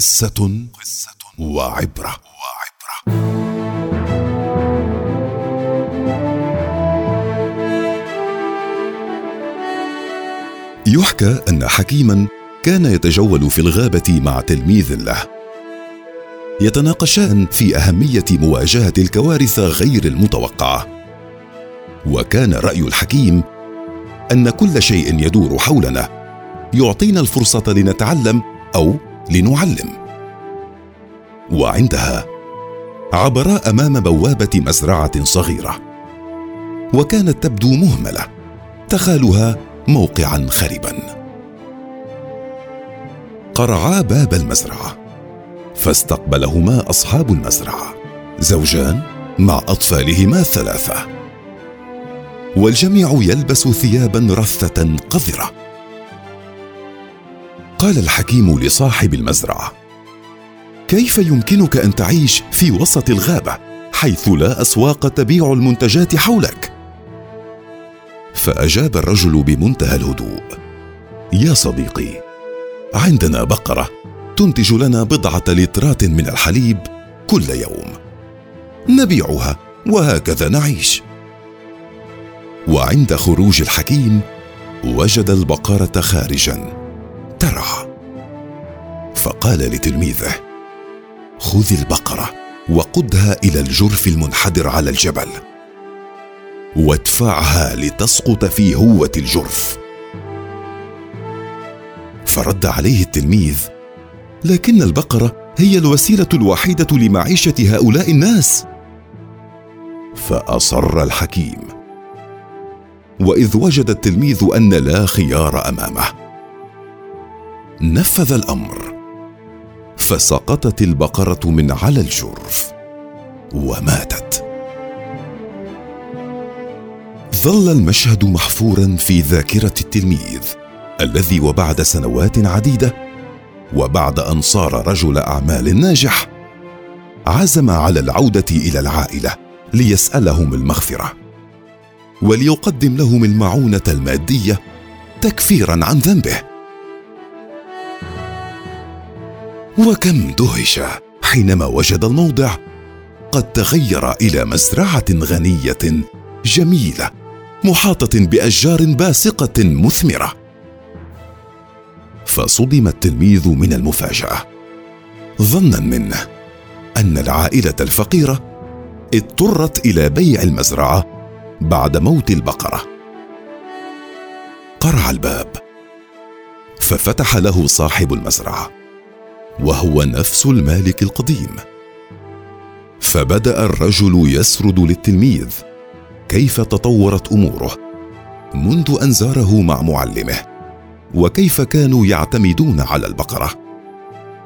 قصة وعبرة. يحكى أن حكيما كان يتجول في الغابة مع تلميذ له. يتناقشان في أهمية مواجهة الكوارث غير المتوقعة وكان رأي الحكيم أن كل شيء يدور حولنا. يعطينا الفرصة لنتعلم أو لنعلم. وعندها عبرا أمام بوابة مزرعة صغيرة. وكانت تبدو مهملة تخالها موقعا خربا. قرعا باب المزرعة فاستقبلهما أصحاب المزرعة زوجان مع أطفالهما الثلاثه والجميع يلبس ثيابا رثة قذرة. قال الحكيم لصاحب المزرعة كيف يمكنك أن تعيش في وسط الغابة حيث لا أسواق تبيع المنتجات حولك؟ فأجاب الرجل بمنتهى الهدوء يا صديقي عندنا بقرة تنتج لنا بضعة لترات من الحليب كل يوم نبيعها وهكذا نعيش. وعند خروج الحكيم وجد البقرة خارجا ترعى فقال لتلميذه خذ البقرة وقدها إلى الجرف المنحدر على الجبل وادفعها لتسقط في هوة الجرف. فرد عليه التلميذ لكن البقرة هي الوسيلة الوحيدة لمعيشة هؤلاء الناس. فأصر الحكيم. وإذ وجد التلميذ أن لا خيار أمامه نفذ الأمر. فسقطت البقرة من على الجرف وماتت. ظل المشهد محفورا في ذاكرة التلميذ الذي وبعد سنوات عديدة وبعد أن صار رجل أعمال ناجح عزم على العودة إلى العائلة ليسألهم المغفرة وليقدم لهم المعونة المادية تكفيرا عن ذنبه. وكم دهش حينما وجد الموضع قد تغير إلى مزرعة غنية جميلة محاطة بأشجار باسقة مثمرة. فصدم التلميذ من المفاجأة ظنا منه أن العائلة الفقيرة اضطرت إلى بيع المزرعة بعد موت البقرة. قرع الباب ففتح له صاحب المزرعة. وهو نفس المالك القديم. فبدأ الرجل يسرد للتلميذ. كيف تطورت أموره؟ منذ أن زاره مع معلمه. وكيف كانوا يعتمدون على البقرة؟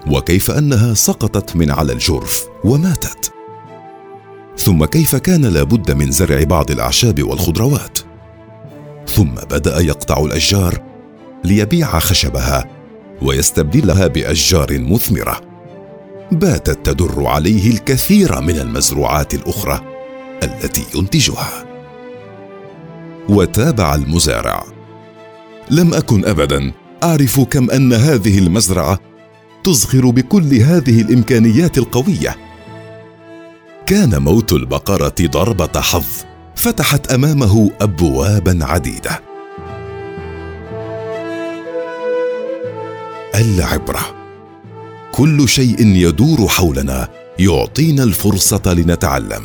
وكيف أنها سقطت من على الجرف وماتت؟ ثم كيف كان لابد من زرع بعض الأعشاب والخضروات؟ ثم بدأ يقطع الأشجار ليبيع خشبها ويستبدلها بأشجار مثمرة. باتت تدر عليه الكثير من المزروعات الأخرى التي ينتجها. وتابع المزارع. لم أكن ابدا أعرف كم أن هذه المزرعة تزخر بكل هذه الإمكانيات القوية. كان موت البقرة ضربة حظ فتحت أمامه ابوابا عديدة. العبرة. كل شيء يدور حولنا يعطينا الفرصة لنتعلم.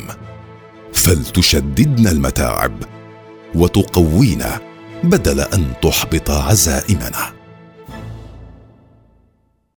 فلتشددنا المتاعب وتقوينا بدل أن تحبط عزائمنا.